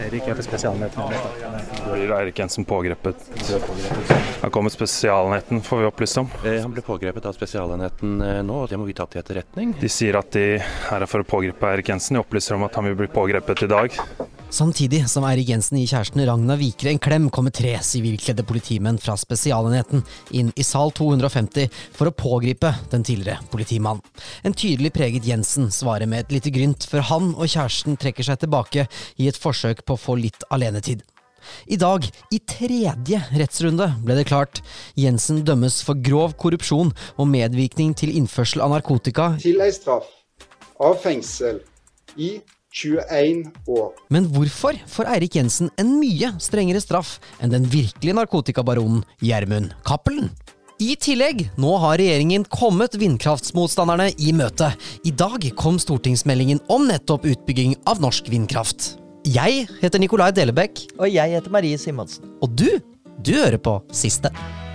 Erik er på Spesialenheten. Blir Eirik Jensen pågrepet? Han kom med Spesialenheten, får vi opplyst om. Eh, Han ble pågrepet av Spesialenheten eh, nå, og det må vi ta til etterretning. De sier at de her er for å pågripe Eirik Jensen. De opplyser om at han vil bli pågrepet i dag. Samtidig som Eirik Jensen gir kjæresten Ragna Vikre en klem, kommer tre sivilkledde politimenn fra Spesialenheten inn i sal 250 for å pågripe den tidligere politimannen. En tydelig preget Jensen svarer med et lite grynt før han og kjæresten trekker seg tilbake i et forsøk på å få litt alenetid. I dag, i tredje rettsrunde, ble det klart Jensen dømmes for grov korrupsjon og medvirkning til innførsel av narkotika til ei straff av fengsel i 21 år. Men hvorfor får Eirik Jensen en mye strengere straff enn den virkelige narkotikabaronen Gjermund Cappelen? I tillegg, nå har regjeringen kommet vindkraftsmotstanderne i møte. I dag kom stortingsmeldingen om nettopp utbygging av norsk vindkraft. Jeg heter Nikolai Delebekk. Og jeg heter Marie Simonsen. Og du, du hører på Siste.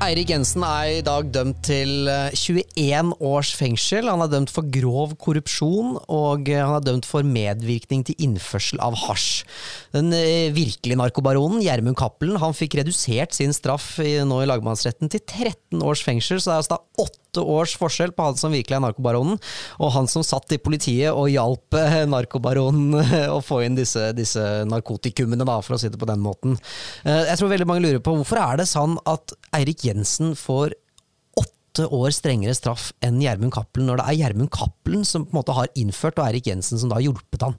Eirik Jensen er i dag dømt til eh, 21 års fengsel. Han er dømt for grov korrupsjon, og eh, han er dømt for medvirkning til innførsel av hasj. Den eh, virkelige narkobaronen, Gjermund Cappelen, han fikk redusert sin straff nå i lagmannsretten til 13 års fengsel, så det er altså da åtte års forskjell på han som virkelig er narkobaronen, og han som satt i politiet og hjalp eh, narkobaronen eh, å få inn disse, disse narkotikumene, da, for å si det på den måten. Eh, Jeg tror veldig mange lurer på hvorfor er det sånn at Eirik Jensen får åtte år strengere straff enn Gjermund Cappelen, når det er Gjermund Cappelen som på en måte har innført, og Eirik Jensen som da har hjulpet han.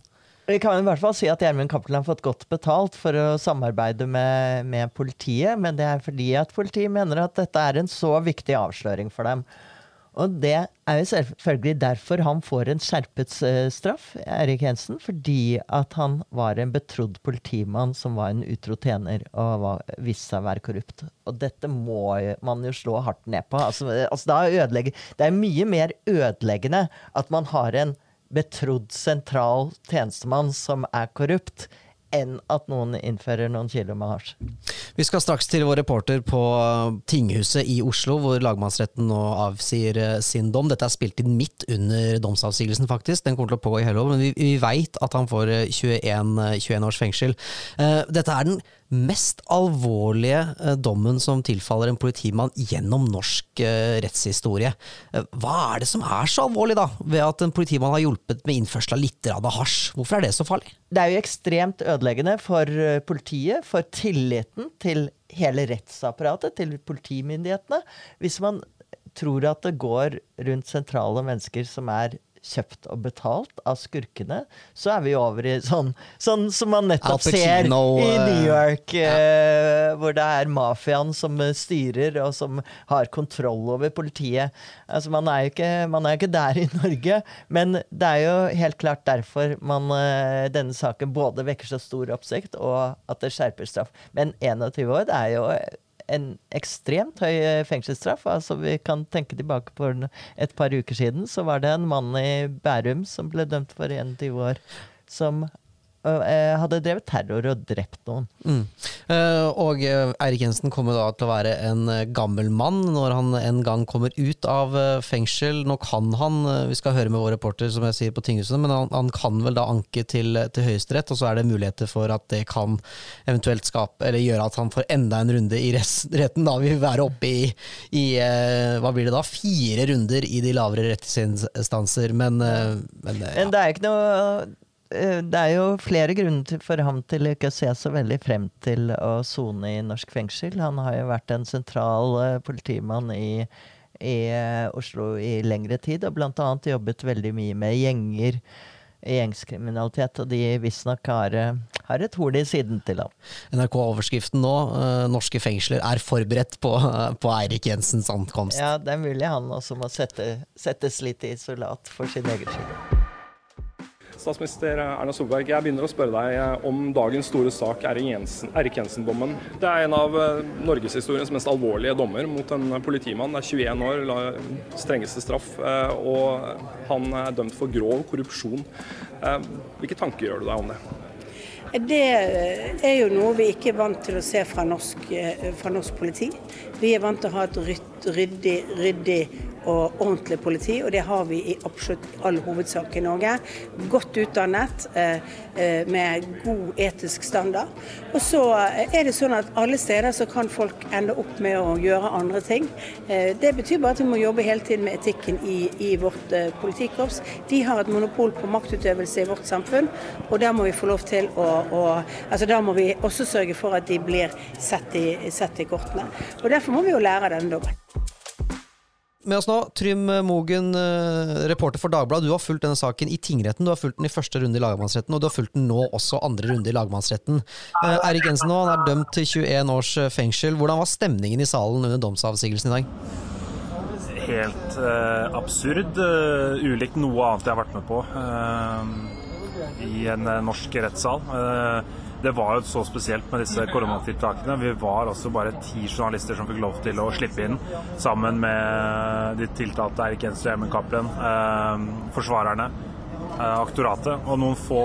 Vi kan i hvert fall si at Gjermund Cappelen har fått godt betalt for å samarbeide med, med politiet, men det er fordi at politiet mener at dette er en så viktig avsløring for dem. Og det er jo selvfølgelig derfor han får en skjerpet eh, straff, Erik Jensen, fordi at han var en betrodd politimann som var en utro tjener og var, viste seg å være korrupt. Og dette må man jo slå hardt ned på. Altså, altså da det er mye mer ødeleggende at man har en betrodd sentral tjenestemann som er korrupt, enn at noen innfører noen kilo med hasj. Vi skal straks til vår reporter på tinghuset i Oslo, hvor lagmannsretten nå avsier eh, sin dom. Dette er spilt inn midt under domsavsigelsen, faktisk. Den kommer til å pågå i hele år, men vi, vi veit at han får eh, 21, eh, 21 års fengsel. Eh, Dette er den mest alvorlige eh, dommen som tilfaller en politimann gjennom norsk eh, rettshistorie. Eh, Hva er det som er så alvorlig, da, ved at en politimann har hjulpet med innførsel av litt av hasj? Hvorfor er det så farlig? Det er jo ekstremt ødeleggende for politiet, for tilliten til hele rettsapparatet, til politimyndighetene, hvis man tror at det går rundt sentrale mennesker som er kjøpt og betalt av skurkene, så er vi over i sånn, sånn som man nettopp ser i eh, New York, eh, hvor det er mafiaen som styrer, og som har kontroll over politiet. Altså, man er jo ikke, man er ikke der i Norge, men det er jo helt klart derfor man, uh, denne saken både vekker så stor oppsikt, og at det skjerper straff. Men 21 år det er jo en ekstremt høy eh, fengselsstraff. Altså, vi kan tenke tilbake på et par uker siden, så var det en mann i Bærum som ble dømt for 21 år, som hadde drevet terror og drept noen. Mm. Eh, og eh, Eirik Jensen kommer da til å være en eh, gammel mann når han en gang kommer ut av fengsel. Nå kan han, vi skal høre med vår reporter som jeg sier på tinghuset, men han, han kan vel da anke til, til Høyesterett, og så er det muligheter for at det kan eventuelt skape, eller gjøre at han får enda en runde i retten. Da vil vi være oppe i, i hva blir det da, fire runder i de lavere rettsinstanser, men, men ja. Men det er ikke noe Det er jo flere grunner for ham til ikke å se så veldig frem til å sone i norsk fengsel. Han har jo vært en sentral eh, politimann i, i eh, Oslo i lengre tid, og blant annet jobbet veldig mye med gjenger. Gjengskriminalitet, og de visstnok har, eh, har et horn i siden til ham. NRK-overskriften nå, eh, norske fengsler er forberedt på, på Eirik Jensens ankomst. Ja, det er mulig han også må sette, settes litt i isolat for sin egen skyld. Statsminister Erna Solberg, jeg begynner å spørre deg eh, om dagens store sak, Erik Jensen-dommen. Det er en av eh, norgeshistoriens mest alvorlige dommer mot en politimann. Det er 21 år, strengeste straff, eh, og han er dømt for grov korrupsjon. Hvilke tanker gjør du deg om det? Det er jo noe vi ikke er vant til å se fra norsk, fra norsk politi. Vi er vant til å ha et ryddig, ryddig og ordentlig politi, og det har vi i absolutt all hovedsak i Norge. Godt utdannet, med god etisk standard. Og så er det sånn at alle steder så kan folk ende opp med å gjøre andre ting. Det betyr bare at vi må jobbe hele tiden med etikken i, i vårt politikorps. De har et monopol på maktutøvelse i vårt samfunn, og der må vi få lov til å, å altså Da må vi også sørge for at de blir sett i, sett i kortene. Og Derfor må vi jo lære av denne dommen. Med oss nå, Trym Mogen, reporter for Dagbladet. Du har fulgt denne saken i tingretten, du har fulgt den i første runde i lagmannsretten, og du har fulgt den nå også andre runde i lagmannsretten. Eirik Jensen nå, han er dømt til 21 års fengsel. Hvordan var stemningen i salen under domsavsigelsen i dag? Helt uh, absurd. Uh, ulikt noe annet jeg har vært med på uh, i en norsk rettssal. Det var jo så spesielt med disse koronatiltakene. Vi var også bare ti journalister som fikk lov til å slippe inn, sammen med de tiltalte Eirik Jensen og Gjermund Cappelen, forsvarerne, aktoratet og noen få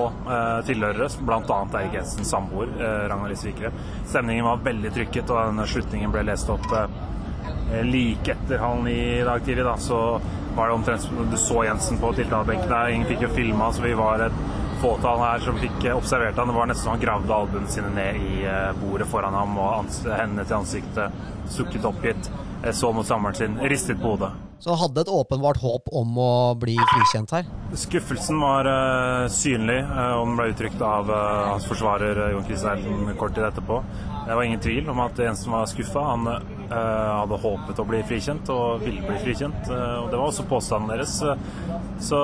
tilhørere, bl.a. Eirik Jensens samboer, Ragnar Lise Vikre. Stemningen var veldig trykket, og denne slutningen ble lest opp like etter halv ni i dag tidlig, da, så var det omtrent Du så Jensen på tiltalebenken der, ingen fikk jo filma, så vi var et fåtall her som fikk observert han. Det var nesten så han gravde albuene sine ned i bordet foran ham og hendene til ansiktet sukket oppgitt, så mot samboeren sin, ristet på hodet. Så han hadde et åpenbart håp om å bli frikjent her? Skuffelsen var uh, synlig, uh, og den ble uttrykt av uh, hans forsvarer Jon Christian kort tid etterpå. Det var ingen tvil om at Jensen var skuffa. Han hadde håpet å bli frikjent og ville bli frikjent. og Det var også påstanden deres. Så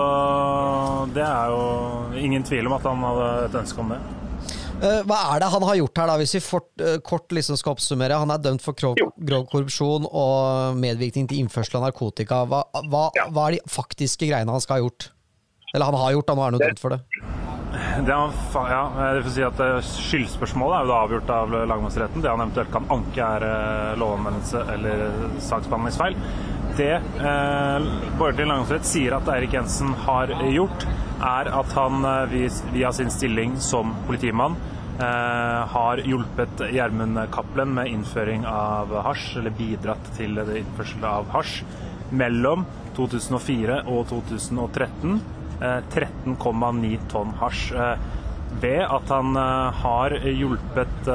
det er jo ingen tvil om at han hadde et ønske om det. Hva er det han har gjort her, da, hvis vi fort, kort liksom skal oppsummere? Han er dømt for grov korrupsjon og medvirkning til innførsel av narkotika. Hva, hva, hva, er de faktiske greiene han skal ha gjort? Eller han har gjort, da, nå er han jo dømt for det. Det, han, ja, det vil si at Skyldspørsmålet er jo da avgjort av lagmannsretten. Det han eventuelt kan anke, er lovanvendelse eller saksbehandlingsfeil. Det eh, Borgerlig lagmannsrett sier at Eirik Jensen har gjort, er at han via sin stilling som politimann Eh, har hjulpet Gjermund Cappelen med innføring av hasj, eller bidratt til innførsel av hasj, mellom 2004 og 2013. Eh, 13,9 tonn hasj. Eh, ved at han har hjulpet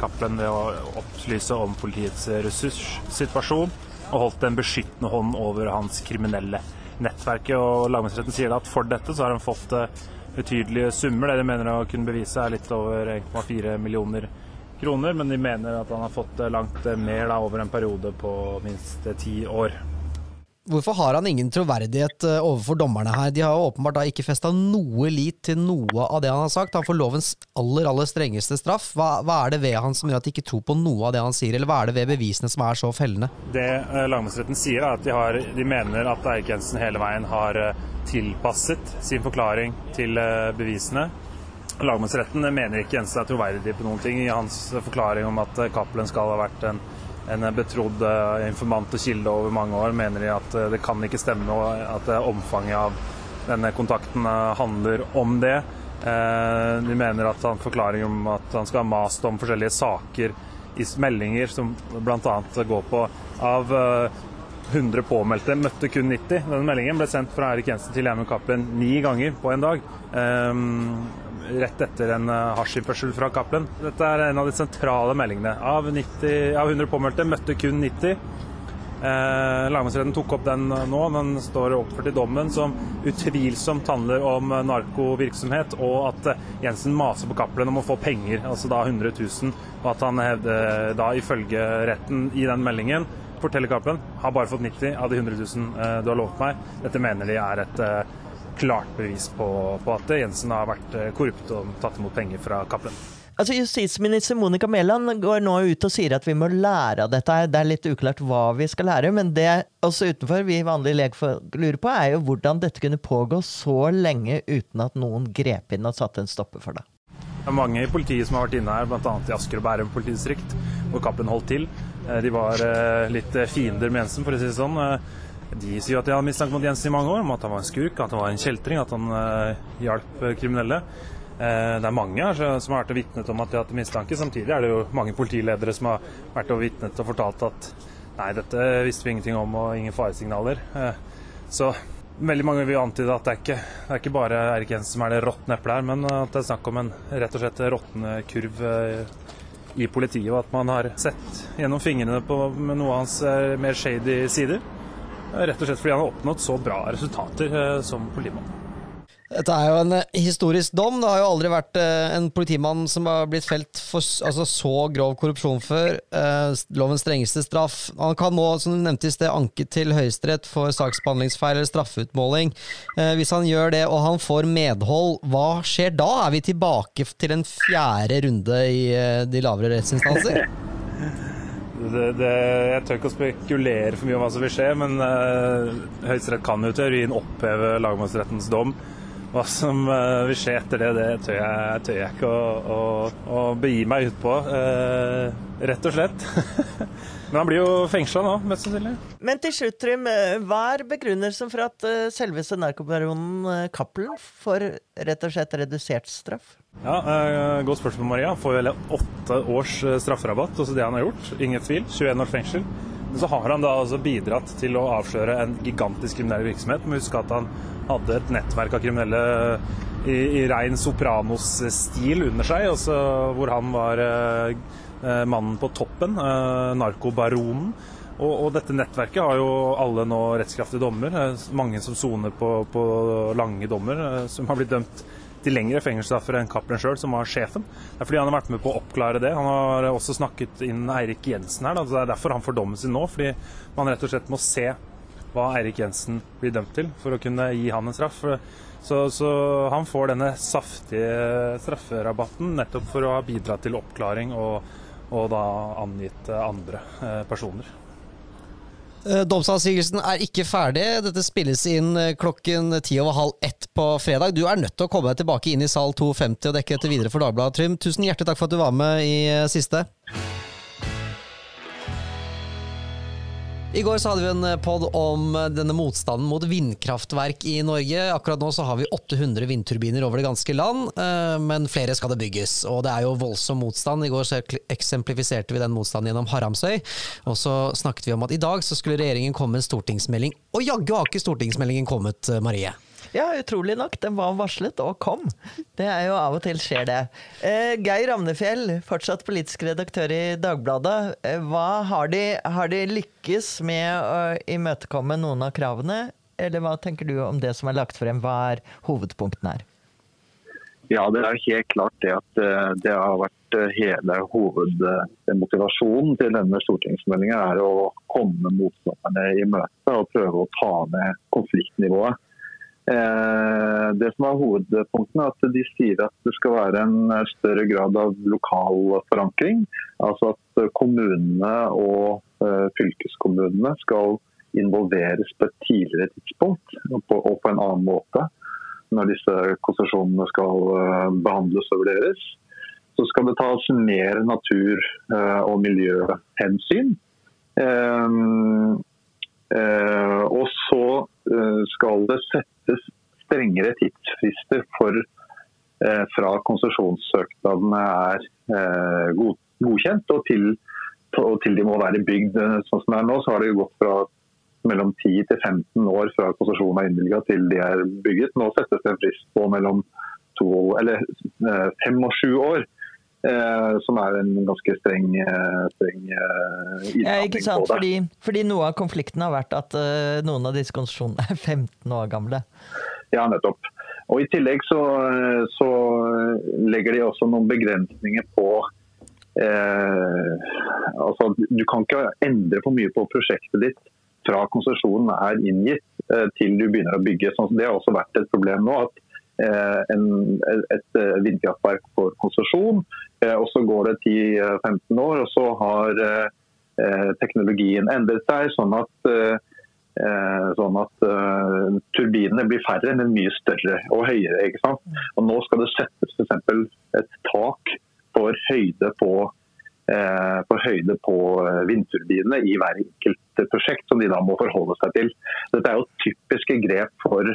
Cappelen ved å opplyse om politiets ressurssituasjon og holdt en beskyttende hånd over hans kriminelle nettverk. Og Lagmannsretten sier at for dette så har han fått betydelige summer. Det de mener å kunne bevise er litt over 1,4 millioner kroner, men de mener at han har fått langt mer da, over en periode på minst ti år. Hvorfor har han ingen troverdighet overfor dommerne her? De har jo åpenbart da ikke festa noe lit til noe av det han har sagt. Han får lovens aller, aller strengeste straff. Hva, hva er det ved han som gjør at de ikke tror på noe av det han sier, eller hva er det ved bevisene som er så fellende? Det lagmannsretten sier, er at de, har, de mener at Eirik Jensen hele veien har tilpasset sin forklaring til bevisene. Lagmannsretten mener ikke Jensen er troverdig på noen ting i hans forklaring om at Cappelen skal ha vært en en betrodd informant og kilde over mange år, mener de at det kan ikke stemme at omfanget av denne kontakten handler om det. De mener at han forklaring om at han skal ha mast om forskjellige saker i meldinger som bl.a. går på av 100 påmeldte møtte kun 90. Denne meldingen ble sendt fra Erik Jensen til Gjermund Cappelen ni ganger på en dag. Rett etter en hasjinnførsel fra Cappelen. Dette er en av de sentrale meldingene. Av, 90, av 100 påmeldte møtte kun 90. Eh, Lagmannsretten tok opp den nå. Den står oppført i dommen som utvilsomt handler om narkovirksomhet, og at Jensen maser på Cappelen om å få penger, altså da 100 000. Og at han hevder da ifølge retten i den meldingen forteller Cappelen har bare fått 90 av de 100 000 du har lovet meg. Dette mener de er et klart bevis på, på at Jensen har vært korrupt og tatt imot penger fra Cappelen. Altså, Justisminister Monica Mæland går nå ut og sier at vi må lære av dette. Det er litt uklart hva vi skal lære, men det også utenfor vi vanlige lekfolk lurer på, er jo hvordan dette kunne pågå så lenge uten at noen grep inn og satte en stopper for det. Det er mange i politiet som har vært inne her, bl.a. i Asker og Bærum politidistrikt, hvor Cappelen holdt til. De var litt fiender med Jensen, for å si det sånn. De sier at de har mistanke mot Jensen i mange år, om at han var en skurk, at han var en kjeltring, at han uh, hjalp kriminelle. Uh, det er mange her som har vært og vitnet om at de har hatt mistanke. Samtidig er det jo mange politiledere som har vært og vitnet og fortalt at nei, dette visste vi ingenting om og ingen faresignaler. Uh, så veldig mange vil antyde at det er ikke, det er ikke bare Erik Jensen som er det råtne eplet her, men at det er snakk om en rett og slett råtne kurv i politiet, og at man har sett gjennom fingrene på noe av hans mer shady sider. Rett og slett fordi han har oppnådd så bra resultater eh, som politimann. Dette er jo en eh, historisk dom. Det har jo aldri vært eh, en politimann som har blitt felt for altså, så grov korrupsjon før. lovens strengeste straff. Han kan nå, som du nevnte i sted, anke til Høyesterett for saksbehandlingsfeil eller straffeutmåling. hvis han gjør det og han får medhold, hva skjer da? Er vi tilbake til en fjerde runde i de lavere rettsinstanser? Det, det, jeg tør ikke å spekulere for mye om hva som vil skje, men uh, Høyesterett kan jo teorien oppheve lagmannsrettens dom. Hva som uh, vil skje etter det, det tør jeg, tør jeg ikke å, å, å, begi meg ut på. Uh, rett og slett. men han blir jo fengsla nå, mest sannsynlig. Men til slutt, Trym. Hva er begrunnelsen for at selveste narkobaronen Cappelen får rett og slett redusert straff? Ja, eh, Godt spørsmål, Maria. Han får vel åtte års eh, strafferabatt, altså det han har gjort. Ingen tvil. 21 års fengsel. Men så har han da altså bidratt til å avsløre en gigantisk kriminell virksomhet. Må huske at han hadde et nettverk av kriminelle i, i rein Sopranos-stil under seg, altså hvor han var eh, eh, mannen på toppen, eh, narkobaronen. Og, og, dette nettverket har jo alle nå rettskraftige dommer. Mange som soner på, på lange dommer, som har blitt dømt til lengre fengselsstraffer enn Cappelen sjøl, som var sjefen. Det er fordi han har vært med på å oppklare det. Han har også snakket inn Eirik Jensen her. Da. Det er derfor han får dommen sin nå. Fordi man rett og slett må se hva Eirik Jensen blir dømt til, for å kunne gi han en straff. Så, så han får denne saftige strafferabatten nettopp for å ha bidratt til oppklaring og, og da angitt andre eh, personer. Eh, domsavsigelsen er ikke ferdig. Dette spilles inn eh, klokken ti over halv ett på fredag. Du er nødt til å komme deg tilbake inn i sal 250 og dekke dette videre for Dagbladet, Trym. Tusen hjertelig takk for at du var med i eh, siste. I går så hadde vi en eh, pod om eh, denne motstanden mot vindkraftverk i Norge. Akkurat nå så har vi 800 vindturbiner over det ganske land, eh, men flere skal det bygges. Og det er jo voldsom motstand. I går så eksemplifiserte vi den motstanden gjennom Haramsøy. Og så snakket vi om at i dag så skulle regjeringen komme med en stortingsmelding. Og jaggu har ikke stortingsmeldingen kommet, Marie. Ja, utrolig nok. Den var varslet og kom. Det er jo av og til skjer det. Eh, Geir Ramnefjell, fortsatt politisk redaktør i Dagbladet. Eh, hva har de, har de lykkes med å imøtekomme noen av kravene? Eller hva tenker du om det som er lagt frem? Hva er hovedpunktene her? Ja, det er helt klart det at eh, det har vært eh, hele hovedmotivasjonen til denne stortingsmeldinga er å komme motstanderne i møte og prøve å ta ned konfliktnivået. Eh, det som er hovedpunktene, er at de sier at det skal være en større grad av lokal forankring. Altså at kommunene og eh, fylkeskommunene skal involveres på et tidligere tidspunkt og på en annen måte når disse konsesjonene skal eh, behandles og vurderes. Så skal det tas mer natur- og miljøhensyn. Så skal det settes strengere tidsfrister for eh, fra konsesjonssøknadene er eh, god, godkjent og til, og til, de må være bygd. Sånn som det er nå, så har det gått fra mellom 10 til 15 år fra konsesjonen er innvilga til de er bygget. Nå settes det en frist på mellom to, eller, eh, fem og sju år. Eh, som er en ganske streng, eh, streng eh, ja, ikke sant? Fordi, fordi, noe av konflikten har vært at eh, noen av disse konsesjonene er 15 år gamle. Ja, nettopp. Og I tillegg så, så legger de også noen begrensninger på eh, altså Du kan ikke endre for mye på prosjektet ditt fra konsesjonen er inngitt eh, til du begynner å bygge. Så det har også vært et problem nå. at Eh, en, et eh, vindkraftverk for konsesjon. Eh, og Så går det 10-15 år, og så har teknologien endret seg. sånn at sånn at turbinene blir færre, men mye større og høyere. ikke sant? Og Nå skal det settes f.eks. et tak for høyde på på, høyde på eh, vindturbinene i hver enkelt prosjekt, som de da må forholde seg til. Dette er jo typiske grep for,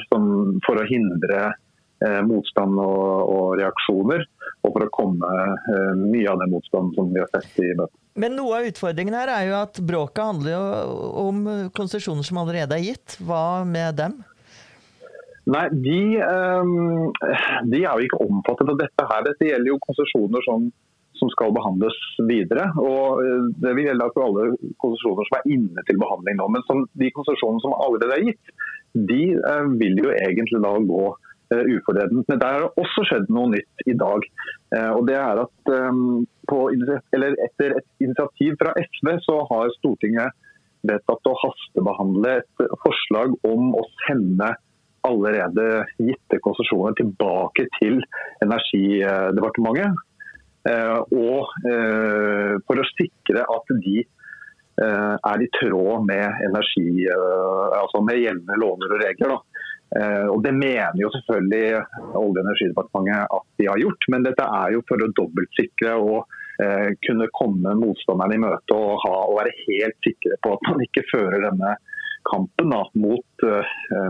for å hindre eh, motstand og, og, reaksjoner, og for å komme eh, mye av den motstanden som vi har sett i møtet. Men noe av utfordringen her er jo at bråket handler jo om konsesjoner som allerede er gitt. Hva med dem? Nei, de, um, de, er jo ikke omfattet av dette her. Dette gjelder jo konsesjoner som, som, skal behandles videre. og eh, Det vil gjelde for alle konsesjoner som er inne til behandling nå. Men som, de konsesjonene som allerede er gitt, de vil jo egentlig da gå uh, uforredent. Men der har det også skjedd noe nytt i dag. Uh, og det er at um, på, Etter et initiativ fra SV så har Stortinget vedtatt å hastebehandle et forslag om å sende allerede gitte konsesjoner tilbake til Energidepartementet. Eh, og eh, for å sikre at de eh, er i tråd med energi, altså med gjeldende lover og regler. Da. Og Det mener jo selvfølgelig Olje- og energidepartementet at de har gjort, men dette er jo for å dobbeltsikre og kunne komme motstanderne i møte og, ha, og, være helt sikre på at man ikke fører denne kampen da, mot,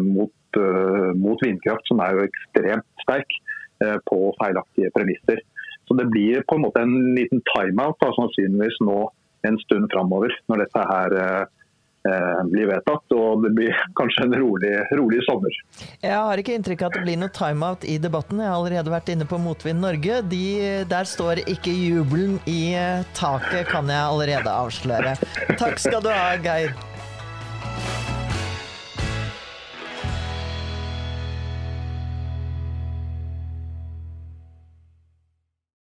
mot Eh, mot vindkraft, som er jo ekstremt sterk eh, på feilaktige premisser. Så Det blir på en måte en liten timeout da, sannsynligvis nå en stund framover, når dette her eh, blir vedtatt. Og det blir kanskje en rolig, rolig, sommer. Jeg har ikke inntrykk av at det blir noe timeout i debatten. Jeg har allerede vært inne på Motvind Norge. De, der står ikke jubelen i taket, kan jeg allerede avsløre. Takk skal du ha, Geir.